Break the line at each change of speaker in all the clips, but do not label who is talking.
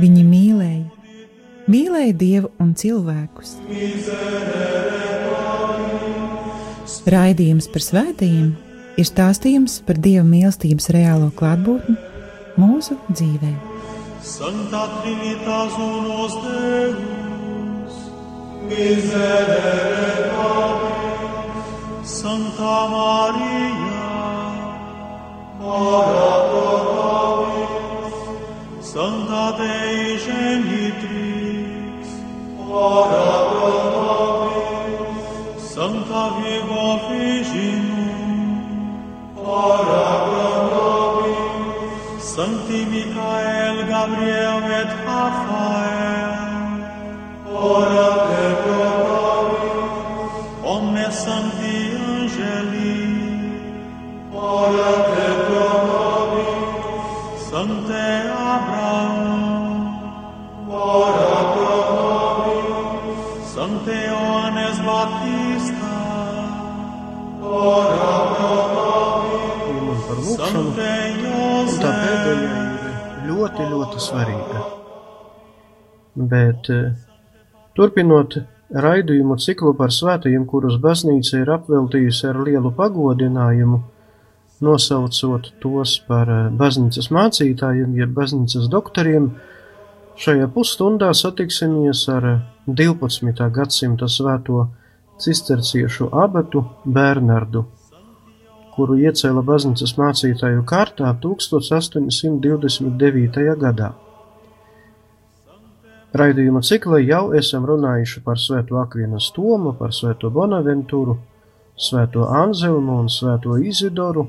Viņi mīlēja, mīlēja Dievu un cilvēkus. Raidījums par svētījumiem ir stāstījums par Dieva mīlestības reālo klātbūtni mūsu dzīvē.
Santa Trinitas unos Deus, miserere Santa Maria,
ļoti, svarīga. Bet eh, turpinot raidījumu ciklu par svētajiem, kurus baznīca ir apveltījusi ar lielu pagodinājumu, nosaucot tos par eh, baznīcas mācītājiem, jeb baznīcas doktoriem, šajā pusstundā satiksimies ar eh, 12. gadsimta svēto cisterciešu abatu Bernardu kuru iecēla baznīcas mācītāju kārtā 1829. gadā. Raidījuma ciklā jau esam runājuši par svēto Akvienas Tomu, par svēto Bonaventuru, svēto Anzelmu un svēto Izidoru,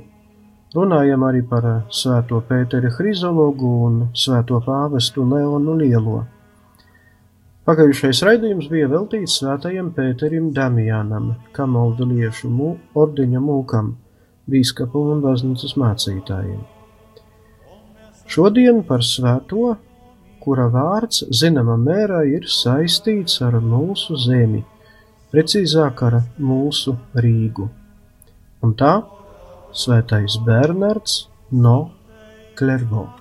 runājam arī par svēto Pēteri Hrizologu un svēto pāvestu Leonu Lielo. Pagājušais raidījums bija veltīts svētajam Pēterim Damianam, Kamolduliešu mū, ordeņa mūkam, bīskapu un baznīcas mācītājiem. Šodien par svēto, kura vārds zināmā mērā ir saistīts ar mūsu zemi, precīzāk ar mūsu Rīgu. Un tā svētais Bernards no Klervaux.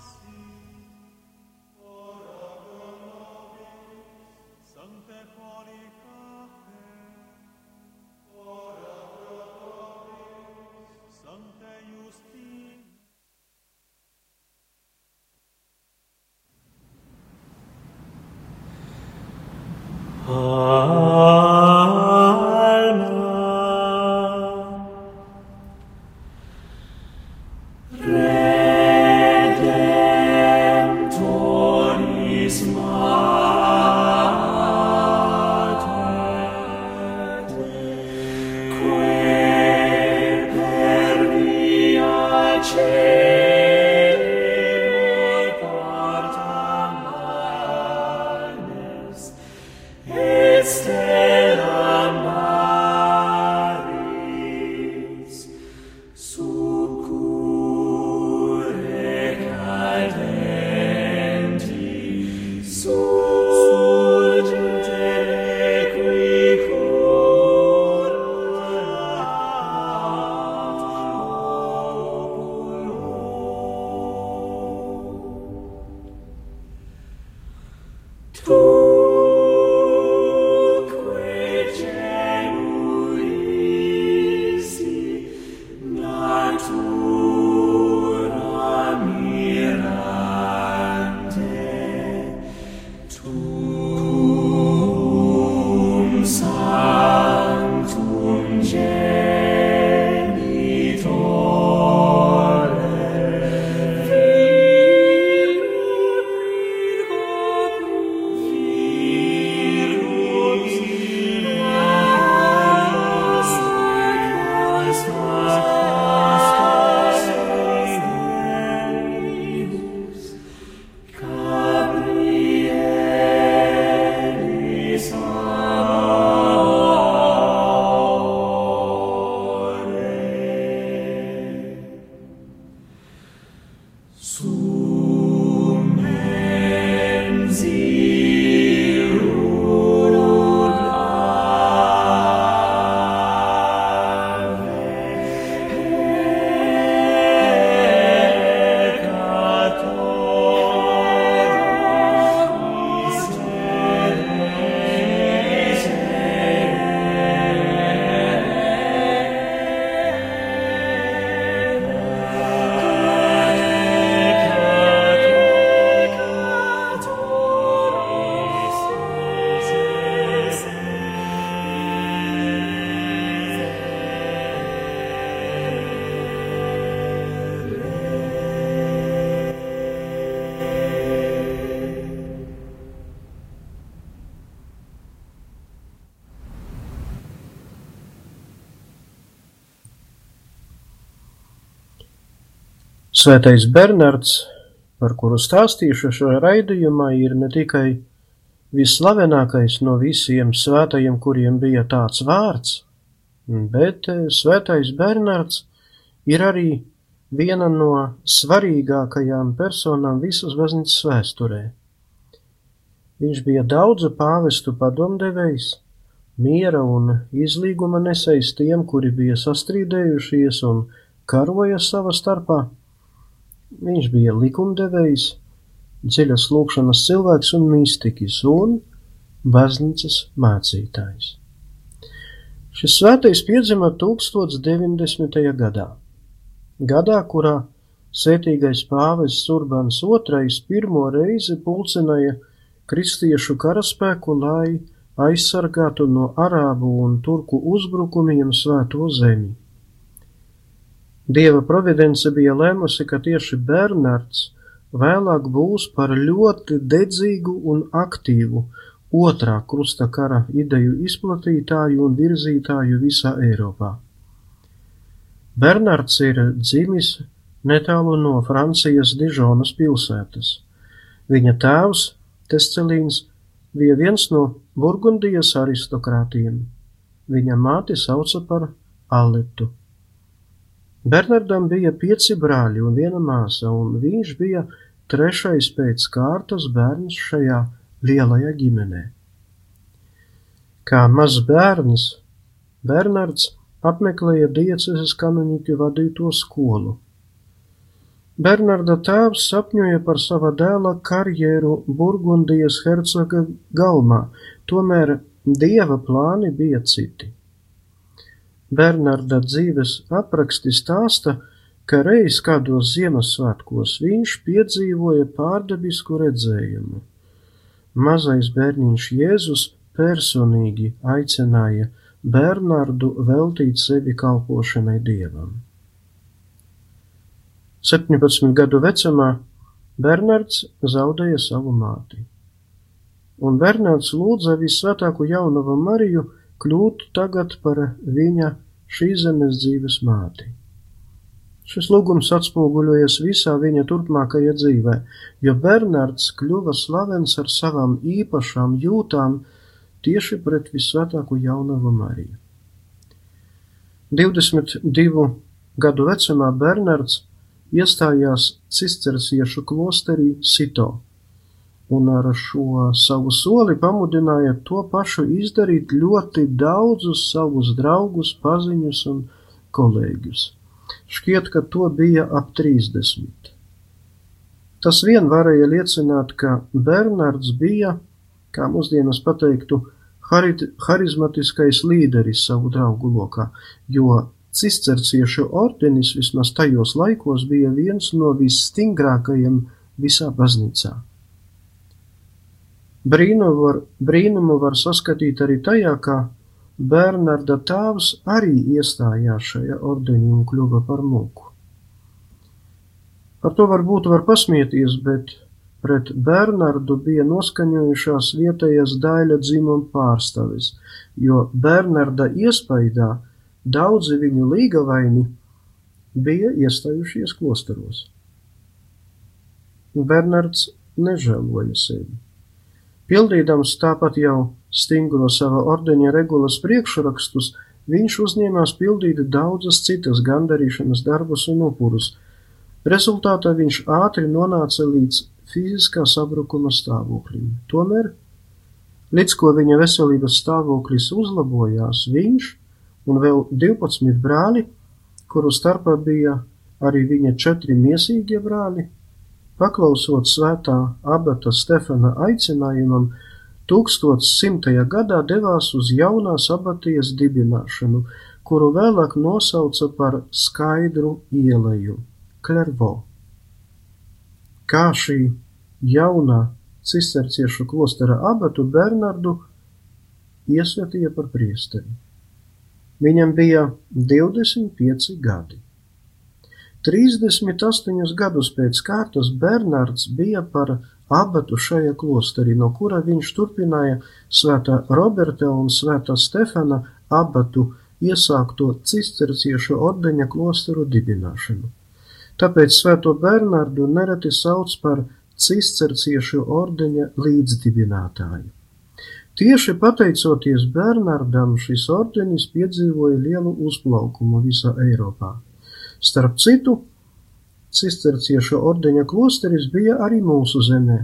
to
Svētais Bernards, par kuru stāstīšu šajā raidījumā, ir ne tikai vislavenākais no visiem svētajiem, kuriem bija tāds vārds, bet eh, svētais Bernards ir arī viena no svarīgākajām personām visas baznīcas vēsturē. Viņš bija daudzu pāvestu padomdevējs, miera un izlīguma nesējs tiem, kuri bija sastrīdējušies un karoja sava starpā. Viņš bija likumdevējs, dziļas lūkšanas cilvēks un mistiķis un baznīcas mācītājs. Šis svētais piedzima 1090. gadā, gadā, kurā svētīgais pāvests Urbans II pirmo reizi pulcināja kristiešu karaspēku, lai aizsargātu no arābu un turku uzbrukumiem svēto zemi. Dieva providence bija lēmusi, ka tieši Bernards vēlāk būs par ļoti dedzīgu un aktīvu otrā krusta kara ideju izplatītāju un virzītāju visā Eiropā. Bernards ir dzimis netālu no Francijas Dižonas pilsētas. Viņa tēvs, Tescelīns, bija viens no Burgundijas aristokrātiem. Viņa māti sauca par Aletu. Bernardam bija pieci brāļi un viena māsa, un viņš bija trešais pēc kārtas bērns šajā lielajā ģimenē. Kā mazs bērns, Bernards apmeklēja dieceses kanoniķu vadīto skolu. Bernarda tēvs sapņoja par sava dēla karjeru Burgundijas hercoga galmā, tomēr dieva plāni bija citi. Bernarda dzīves apraksti stāsta, ka reiz kādos Ziemassvētkos viņš piedzīvoja pārdabisku redzējumu. Mazais bērniņš Jēzus personīgi aicināja Bernardu veltīt sevi kalpošanai Dievam. 17 gadu vecumā Bernards zaudēja savu māti, un Bernards lūdza visvētāko jaunavu Mariju kļūtu tagad par viņa šīs zemes dzīves māti. Šis lūgums atspoguļojas visā viņa turpmākajā dzīvē, jo Bernards kļuva slavens ar savām īpašām jūtām tieši pret visvētāko jaunavu Mariju. 22 gadu vecumā Bernards iestājās cisterciešu klosterī Sito un ar šo savu soli pamudināja to pašu izdarīt ļoti daudzus savus draugus, paziņus un kolēģus. Šķiet, ka to bija ap 30. Tas vien varēja liecināt, ka Bernards bija, kā mūsdienas pateiktu, harizmatiskais līderis savu draugu lokā, jo cisterciešu ordenis vismaz tajos laikos bija viens no visstingrākajiem visā baznīcā. Brīnumu var, brīnumu var saskatīt arī tajā, ka Bernarda tēvs arī iestājās šajā ordenī un kļuva par mūku. Par to varbūt var pasmieties, bet pret Bernardu bija noskaņojušās vietējās daļa dzimuma pārstāvis, jo Bernarda iespaidā daudzi viņu līgavaini bija iestājušies klosteros. Bernards nežēloja sevi. Pildīdams tāpat jau stingro sava ordeņa regulas priekšrakstus, viņš uzņēmās pildīt daudzas citas gandarīšanas darbus un upurus. Rezultātā viņš ātri nonāca līdz fiziskā sabrukuma stāvoklim. Tomēr, līdz ko viņa veselības stāvoklis uzlabojās, viņš un vēl 12 brāļi, kuru starpā bija arī viņa četri miesīgie brāļi, Paklausot svētā abata Stefana aicinājumam, 1100. gadā devās uz jaunās abatijas dibināšanu, kuru vēlāk nosauca par skaidru ieleju - Klervo. Kā šī jaunā cisterciešu klostera abatu Bernardu iesvētīja par priesteri. Viņam bija 25 gadi. Trīsdesmit astoņus gadus pēc kārtas Bernards bija par abatu šajā klosterī, no kura viņš turpināja svētā Roberta un svētā Stefana abatu iesākto cisterciešu ordeņa klosteru dibināšanu. Tāpēc svēto Bernardu nereti sauc par cisterciešu ordeņa līdzdibinātāju. Tieši pateicoties Bernardam, šis ordenis piedzīvoja lielu uzplaukumu visā Eiropā. Starp citu, cisterciešu ordeņa klosteris bija arī mūsu zemē,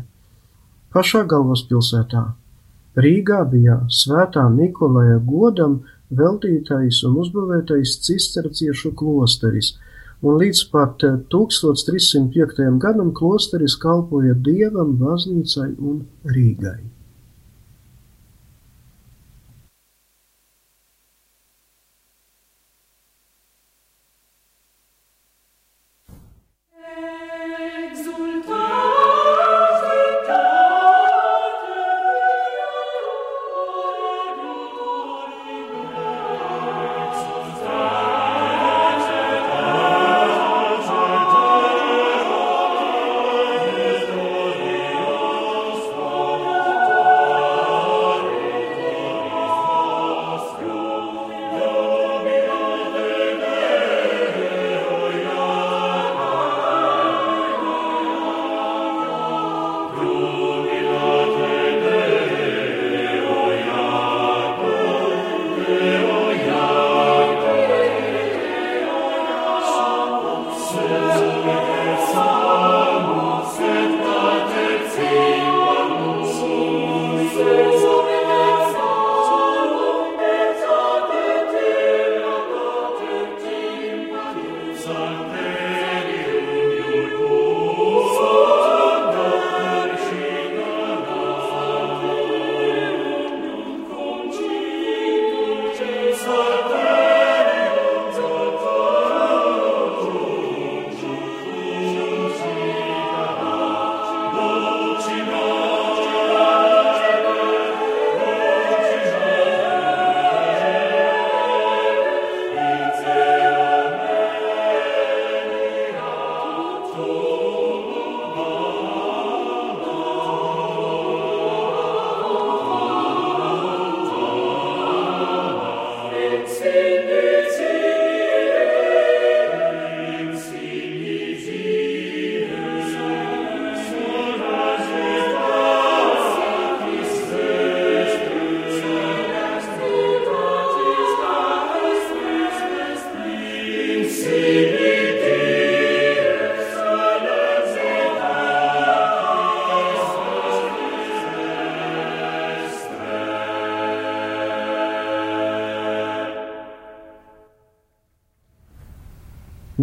pašā galvaspilsētā. Rīgā bija svētā Nikolaja godam veltītais un uzbūvētais cisterciešu klosteris, un līdz pat 1305. gadam klosteris kalpoja dievam, baznīcai un Rīgai. Hallelujah.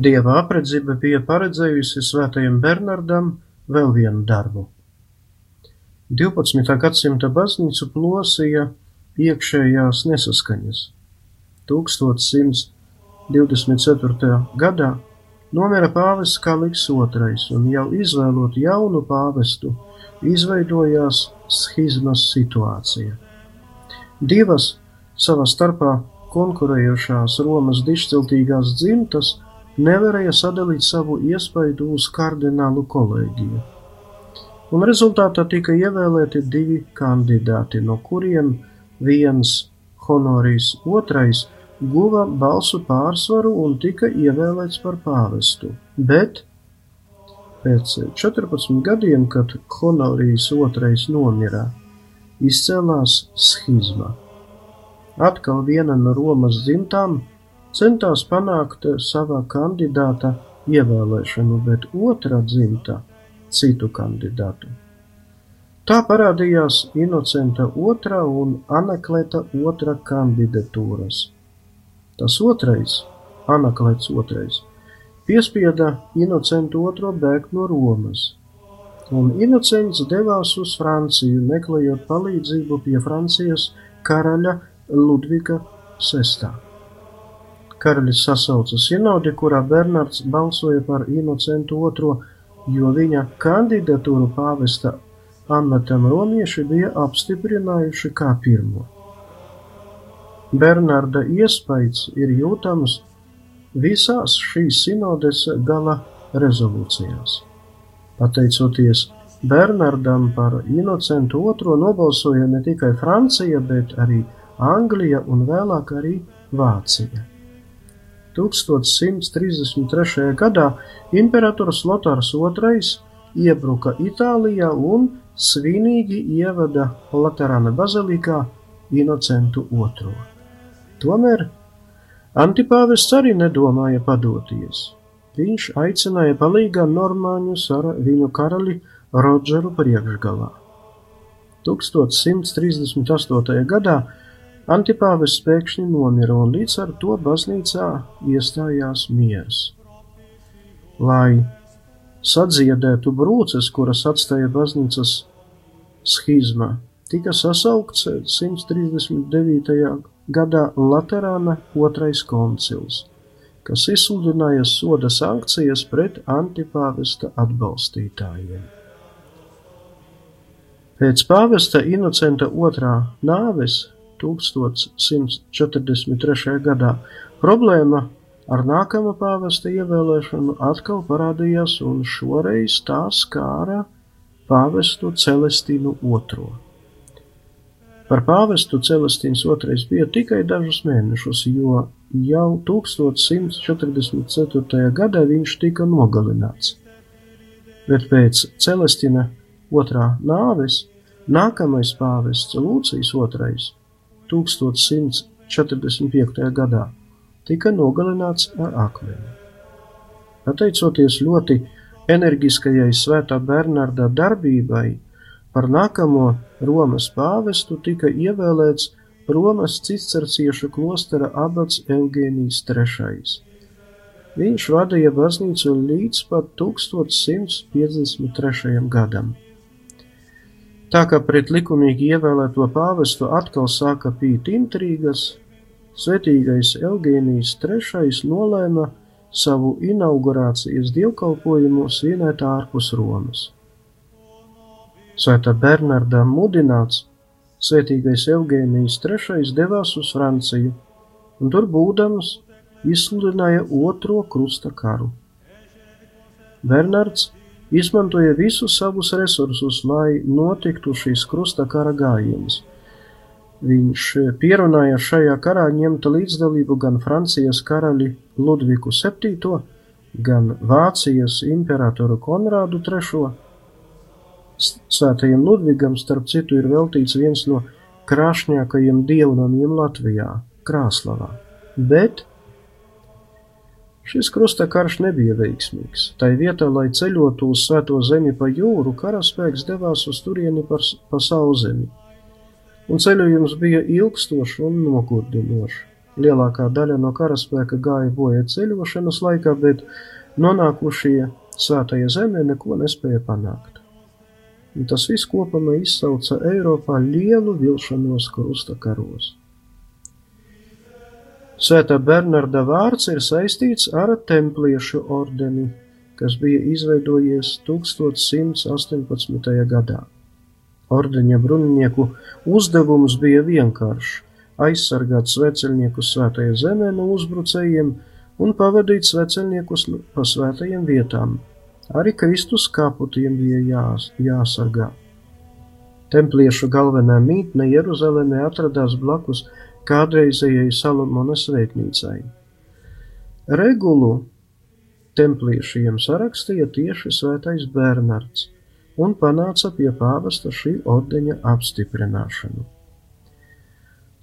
Dieva apredzība bija paredzējusi svētajam Bernardam vēl vienu darbu. 12. gadsimta baznīcu plosīja iekšējās nesaskaņas. 1124. gadā nomira pāvests Kaliks II, un jau izvēlot jaunu pāvestu, izveidojās schizmas situācija. Divas savā starpā konkurējošās Romas dišciltīgās dzimtas nevarēja sadalīt savu iespaidu uz kardinālu kolēģiju. Un rezultātā tika ievēlēti divi kandidāti, no kuriem viens honorijs otrais guva balsu pārsvaru un tika ievēlēts par pāvestu. Bet pēc 14 gadiem, kad honorijs otrais nomira, izcēlās schizma. Atkal viena no Romas dzimtām centās panākt savā kandidāta ievēlēšanu, bet otra dzimta citu kandidātu. Tā parādījās Inocenta otrā un Anakleta otra kandidatūras. Tas otrais, Anaklets otrais, piespieda Inocentu otro bēgt no Romas, un Inocents devās uz Franciju, meklējot palīdzību pie Francijas karaļa Ludviga VI. Karalis sasauca sinodi, kurā Bernards balsoja par Inocentu II, jo viņa kandidatūru pāvesta amatam romieši bija apstiprinājuši kā pirmo. Bernarda iespējas ir jūtams visās šīs sinodes gala rezolūcijās. Pateicoties Bernardam par Inocentu II nobalsoja ne tikai Francija, bet arī Anglija un vēlāk arī Vācija. 1133. gadā imperators Lotārs II iebruka Itālijā un svinīgi ievada Laterāna bazilikā Inocentu II. Tomēr Antipāvests arī nedomāja padoties. Viņš aicināja palīgā normāņus ar viņu karali Rodžeru priekšgalā. 1138. gadā Antipāvests pēkšņi nomira un līdz ar to baznīcā iestājās miers. Lai sadziedētu brūces, kuras atstāja baznīcas schizma, tika sasaukts 139. gadā Laterāna otrais koncils, kas izsludināja soda sankcijas pret antipāvesta atbalstītājiem. Pēc pāvesta Inocenta otrā nāves 1143. gadā problēma ar nākamā pāvesta ievēlēšanu atkal parādījās un šoreiz tā skāra pāvestu Celestinu II. Par pāvestu Celestīns II bija tikai dažus mēnešus, jo jau 1144. gadā viņš tika nogalināts. Bet pēc Celestina otrā nāves nākamais pāvests Lūcijas II 1145. gadā tika nogalināts ar akmeni. Pateicoties ļoti enerģiskajai svētā Bernarda darbībai, par nākamo Romas pāvestu tika ievēlēts Romas cisterciešu klostera abats Eugēnijs III. Viņš vadīja baznīcu līdz pat 1153. gadam. Tā kā pret likumīgi ievēlēto pāvestu atkal sāka pīt intrigas, svētīgais Eugēnijs III nolēma savu inaugurācijas dievkalpojumu svinēt ārpus Romas. Svētā Bernardā mudināts, svētīgais Eugēnijs III devās uz Franciju, un tur būdams izsludināja otro krusta karu. Bernards izmantoja visus savus resursus, lai notiktu šīs krusta kara gājiens. Viņš pierunāja šajā karā ņemt līdzdalību gan Francijas karali Ludviku VII, gan Vācijas imperatoru Konrādu III. Svētajam Ludvigam, starp citu, ir veltīts viens no krāšņākajiem dievnamiem Latvijā - Krāslavā. Bet Šis krusta karš nebija veiksmīgs. Tai vietā, lai ceļotu uz Svēto zemi pa jūru, karaspēks devās uz turieni par, pa sauzemi. Un ceļojums bija ilgstošs un nogurdinošs. Lielākā daļa no karaspēka gāja bojā ceļošanas laikā, bet nonākušie Svētajā zemē neko nespēja panākt. Un tas viss kopumā izsauca Eiropā lielu vilšanos krusta karos. Svētā Bernarda vārds ir saistīts ar templiešu ordeni, kas bija izveidojies 1118. gadā. Ordeņa bruņinieku uzdevums bija vienkāršs - aizsargāt sveceļniekus svētajā zemē no uzbrucējiem un pavadīt sveceļniekus pa svētajiem vietām. Arī Kristus kaputiem bija jās, jāsargā. Templiešu galvenā mītne Jeruzalemē atradās blakus kādreizējai Salomona svētnīcai. Regulu templiešiem sarakstīja tieši svētais Bernards un panāca pie pāvesta šī ordeņa apstiprināšanu.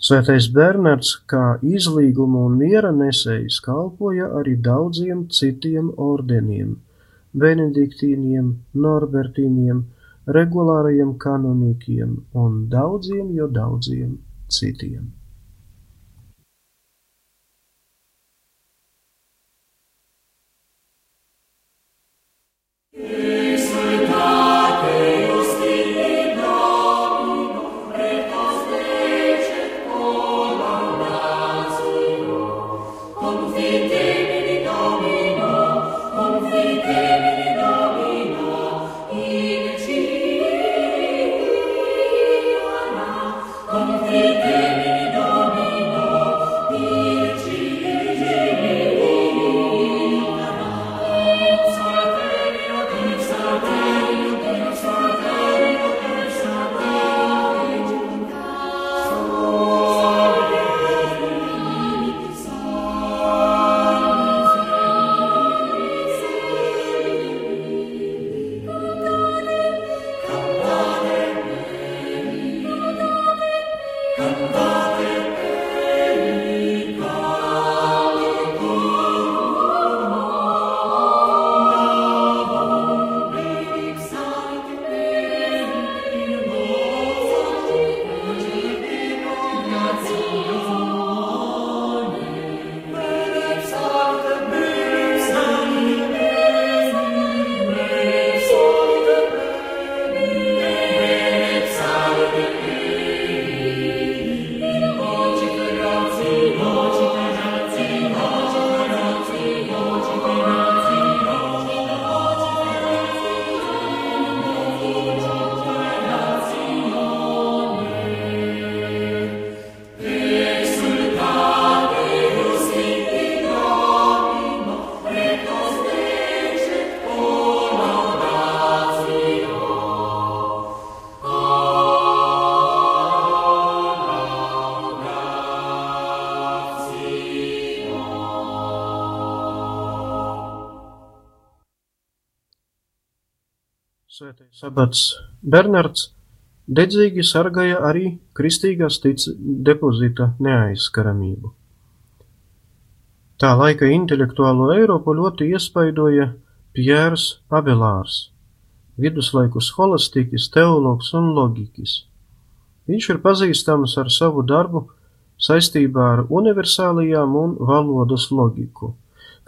Svētais Bernards kā izlīguma un miera nesējs kalpoja arī daudziem citiem ordeniem - benediktīniem, norbertīniem, regulārajiem kanonīkiem un daudziem, jo daudziem citiem.
Amen.
Sabats Bernards dedzīgi sargāja arī kristīgās tic depozīta neaizskaramību. Tā laika intelektuālo Eiropu ļoti iespaidoja Pjērs Abelārs, viduslaiku scholastiķis, teologs un loģiķis. Viņš ir pazīstams ar savu darbu saistībā ar universālajām un valodas loģiku,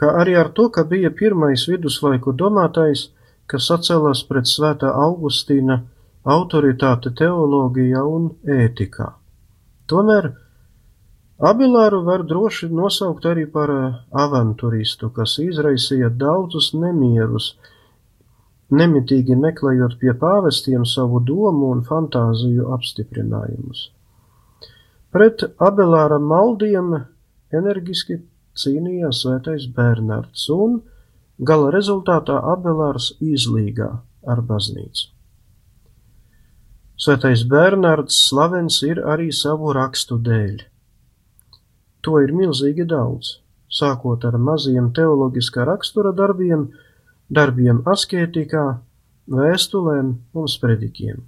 kā arī ar to, ka bija pirmais viduslaiku domātājs, kas atcēlās pret svētā Augustīna autoritāti teoloģijā un ētikā. Tomēr Abelāru var droši nosaukt arī par avanturistu, kas izraisīja daudzus nemierus, nemitīgi meklējot pie pāvestiem savu domu un fantāziju apstiprinājumus. Pret Abelāra maldiem energiski cīnījās svētais Bernards, un gala rezultātā Abelārs izlīgā ar baznīcu. Svētais Bernards slavens ir arī savu rakstu dēļ. To ir milzīgi daudz, sākot ar maziem teoloģiskā rakstura darbiem, darbiem askētikā, vēstulēm un sprediķiem.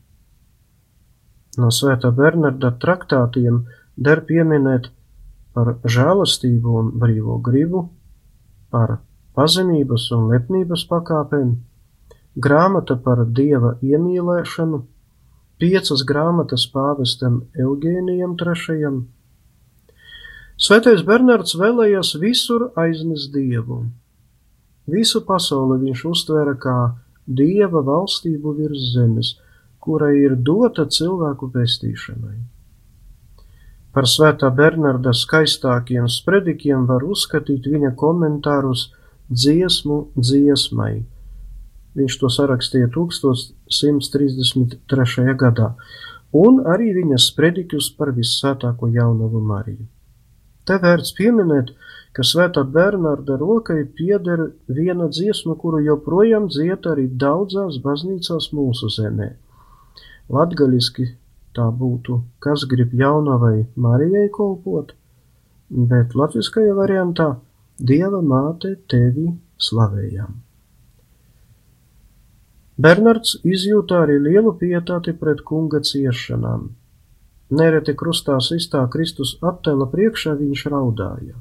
No svētā Bernarda traktātiem der pieminēt par žēlastību un brīvo gribu, par pazemības un lepnības pakāpēm, grāmata par dieva iemīlēšanu, piecas grāmatas pāvestam Eugēnijam III. Svētais Bernards vēlējās visur aiznest dievu. Visu pasauli viņš uztvēra kā dieva valstību virs zemes, kurai ir dota cilvēku pestīšanai. Par svētā Bernarda skaistākiem spredikiem var uzskatīt viņa komentārus dziesmu dziesmai. Viņš to sarakstīja 1133. gadā, un arī viņa sprediķus par vissvētāko jaunavu Mariju. Te vērts pieminēt, ka svētā Bernarda rokai pieder viena dziesma, kuru joprojām dzied arī daudzās baznīcās mūsu zemē. Latgaļiski tā būtu, kas grib jaunavai Marijai kolpot, bet latviskajā variantā Dieva māte tevi slavējam. Bernards izjūta arī lielu pietāti pret kunga ciešanām. Nereti krustā sistā Kristus attēla priekšā viņš raudāja.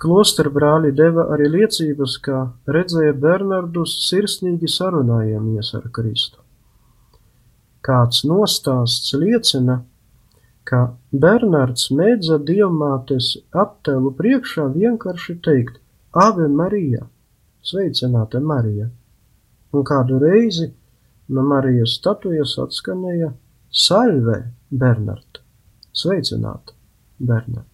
Klosteru brāļi deva arī liecības, ka redzēja Bernardus sirsnīgi sarunājamies ar Kristu. Kāds nostāsts liecina, ka Bernards mēdza dievmātes attēlu priekšā vienkārši teikt Ave Marija, sveicināta Marija, un kādu reizi no Marijas statujas atskanēja Salve, Bernard, sveicināta, Bernard.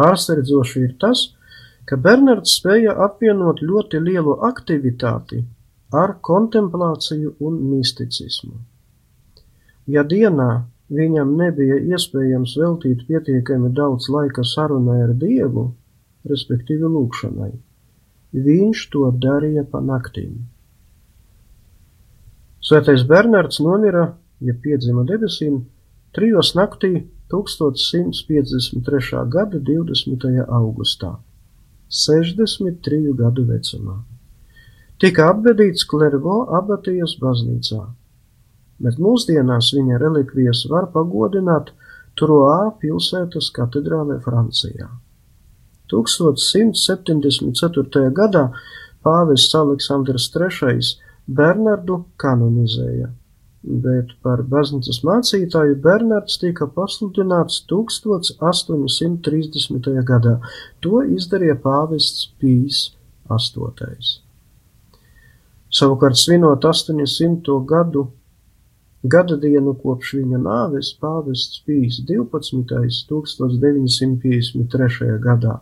Pārsteidzoši ir tas, ka Bernards spēja apvienot ļoti lielu aktivitāti ar kontemplāciju un misticismu. Ja dienā viņam nebija iespējams veltīt pietiekami daudz laika sarunai ar Dievu, respektīvi lūkšanai, viņš to darīja pa naktīm. Svētais Bernards nomira, ja piedzima debesīm, trijos naktī 1153. gada 20. augustā, 63 gadu vecumā. Tika apbedīts Klervo abatijas baznīcā, bet mūsdienās viņa relikvijas var pagodināt Troā pilsētas katedrālē Francijā. 1174. gadā pāvests Aleksandrs III Bernardu kanonizēja, bet par baznīcas mācītāju Bernards tika pasludināts 1830. gadā. To izdarīja pāvests Pīs VIII. Savukārt svinot 800. gadu gada dienu kopš viņa nāves pāvests Pīs 12. 1953. gadā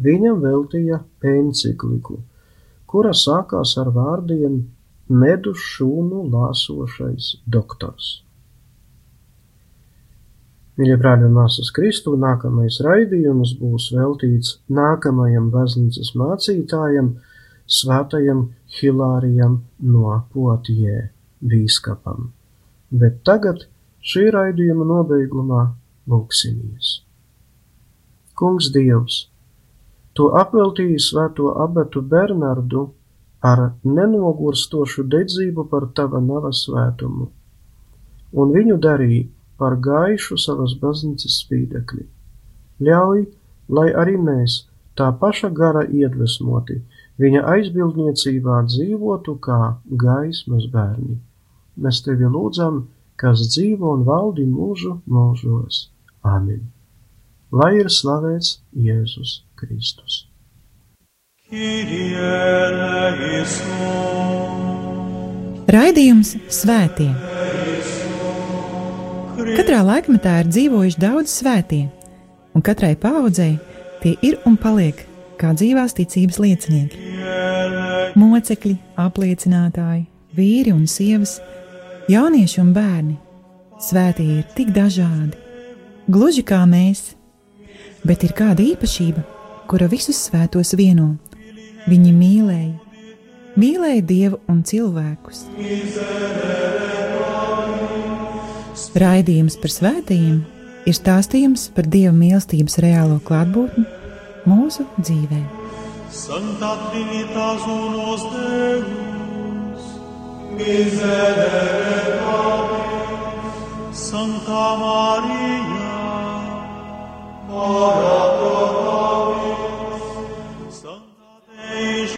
viņam veltīja encikliku, kura sākās ar vārdiem medus šūnu lāsošais doktors. Mīļie brāļi un māsas Kristu, nākamais raidījums būs veltīts nākamajam baznīcas mācītājam, svētajam Hilārijam no Potjē bīskapam. Bet tagad šī raidījuma nobeigumā lūksimies. Kungs Dievs! To apveltīja svēto abatu Bernardu ar nenogurstošu dedzību par tava nava svētumu, un viņu darīja par gaišu savas baznīcas spīdekļi. Ļauj, lai arī mēs, tā paša gara iedvesmoti, viņa aizbildniecībā dzīvotu kā gaismas bērni. Mēs tevi lūdzam, kas dzīvo un valdi mūžu mūžos. Amen. Lai ir slavēts Jēzus Kristus.
Raidījums Svētie. Katrā laikmetā ir dzīvojuši daudz svētie, un katrai paudzei tie ir un paliek kā dzīvās ticības liecinieki. Mocekļi, apliecinātāji, vīri un sievas, jaunieši un bērni. Svētie ir tik dažādi, gluži kā mēs, bet ir kāda īpašība, kura visus svētos vieno. Viņi mīlēja, mīlēja Dievu un cilvēkus. Raidījums par svētījumiem ir stāstījums par Dieva mīlestības reālo klātbūtni mūsu dzīvē.
Santa Trinitas unos Deus, miserere nobis. Sancta Maria, ora pro nobis,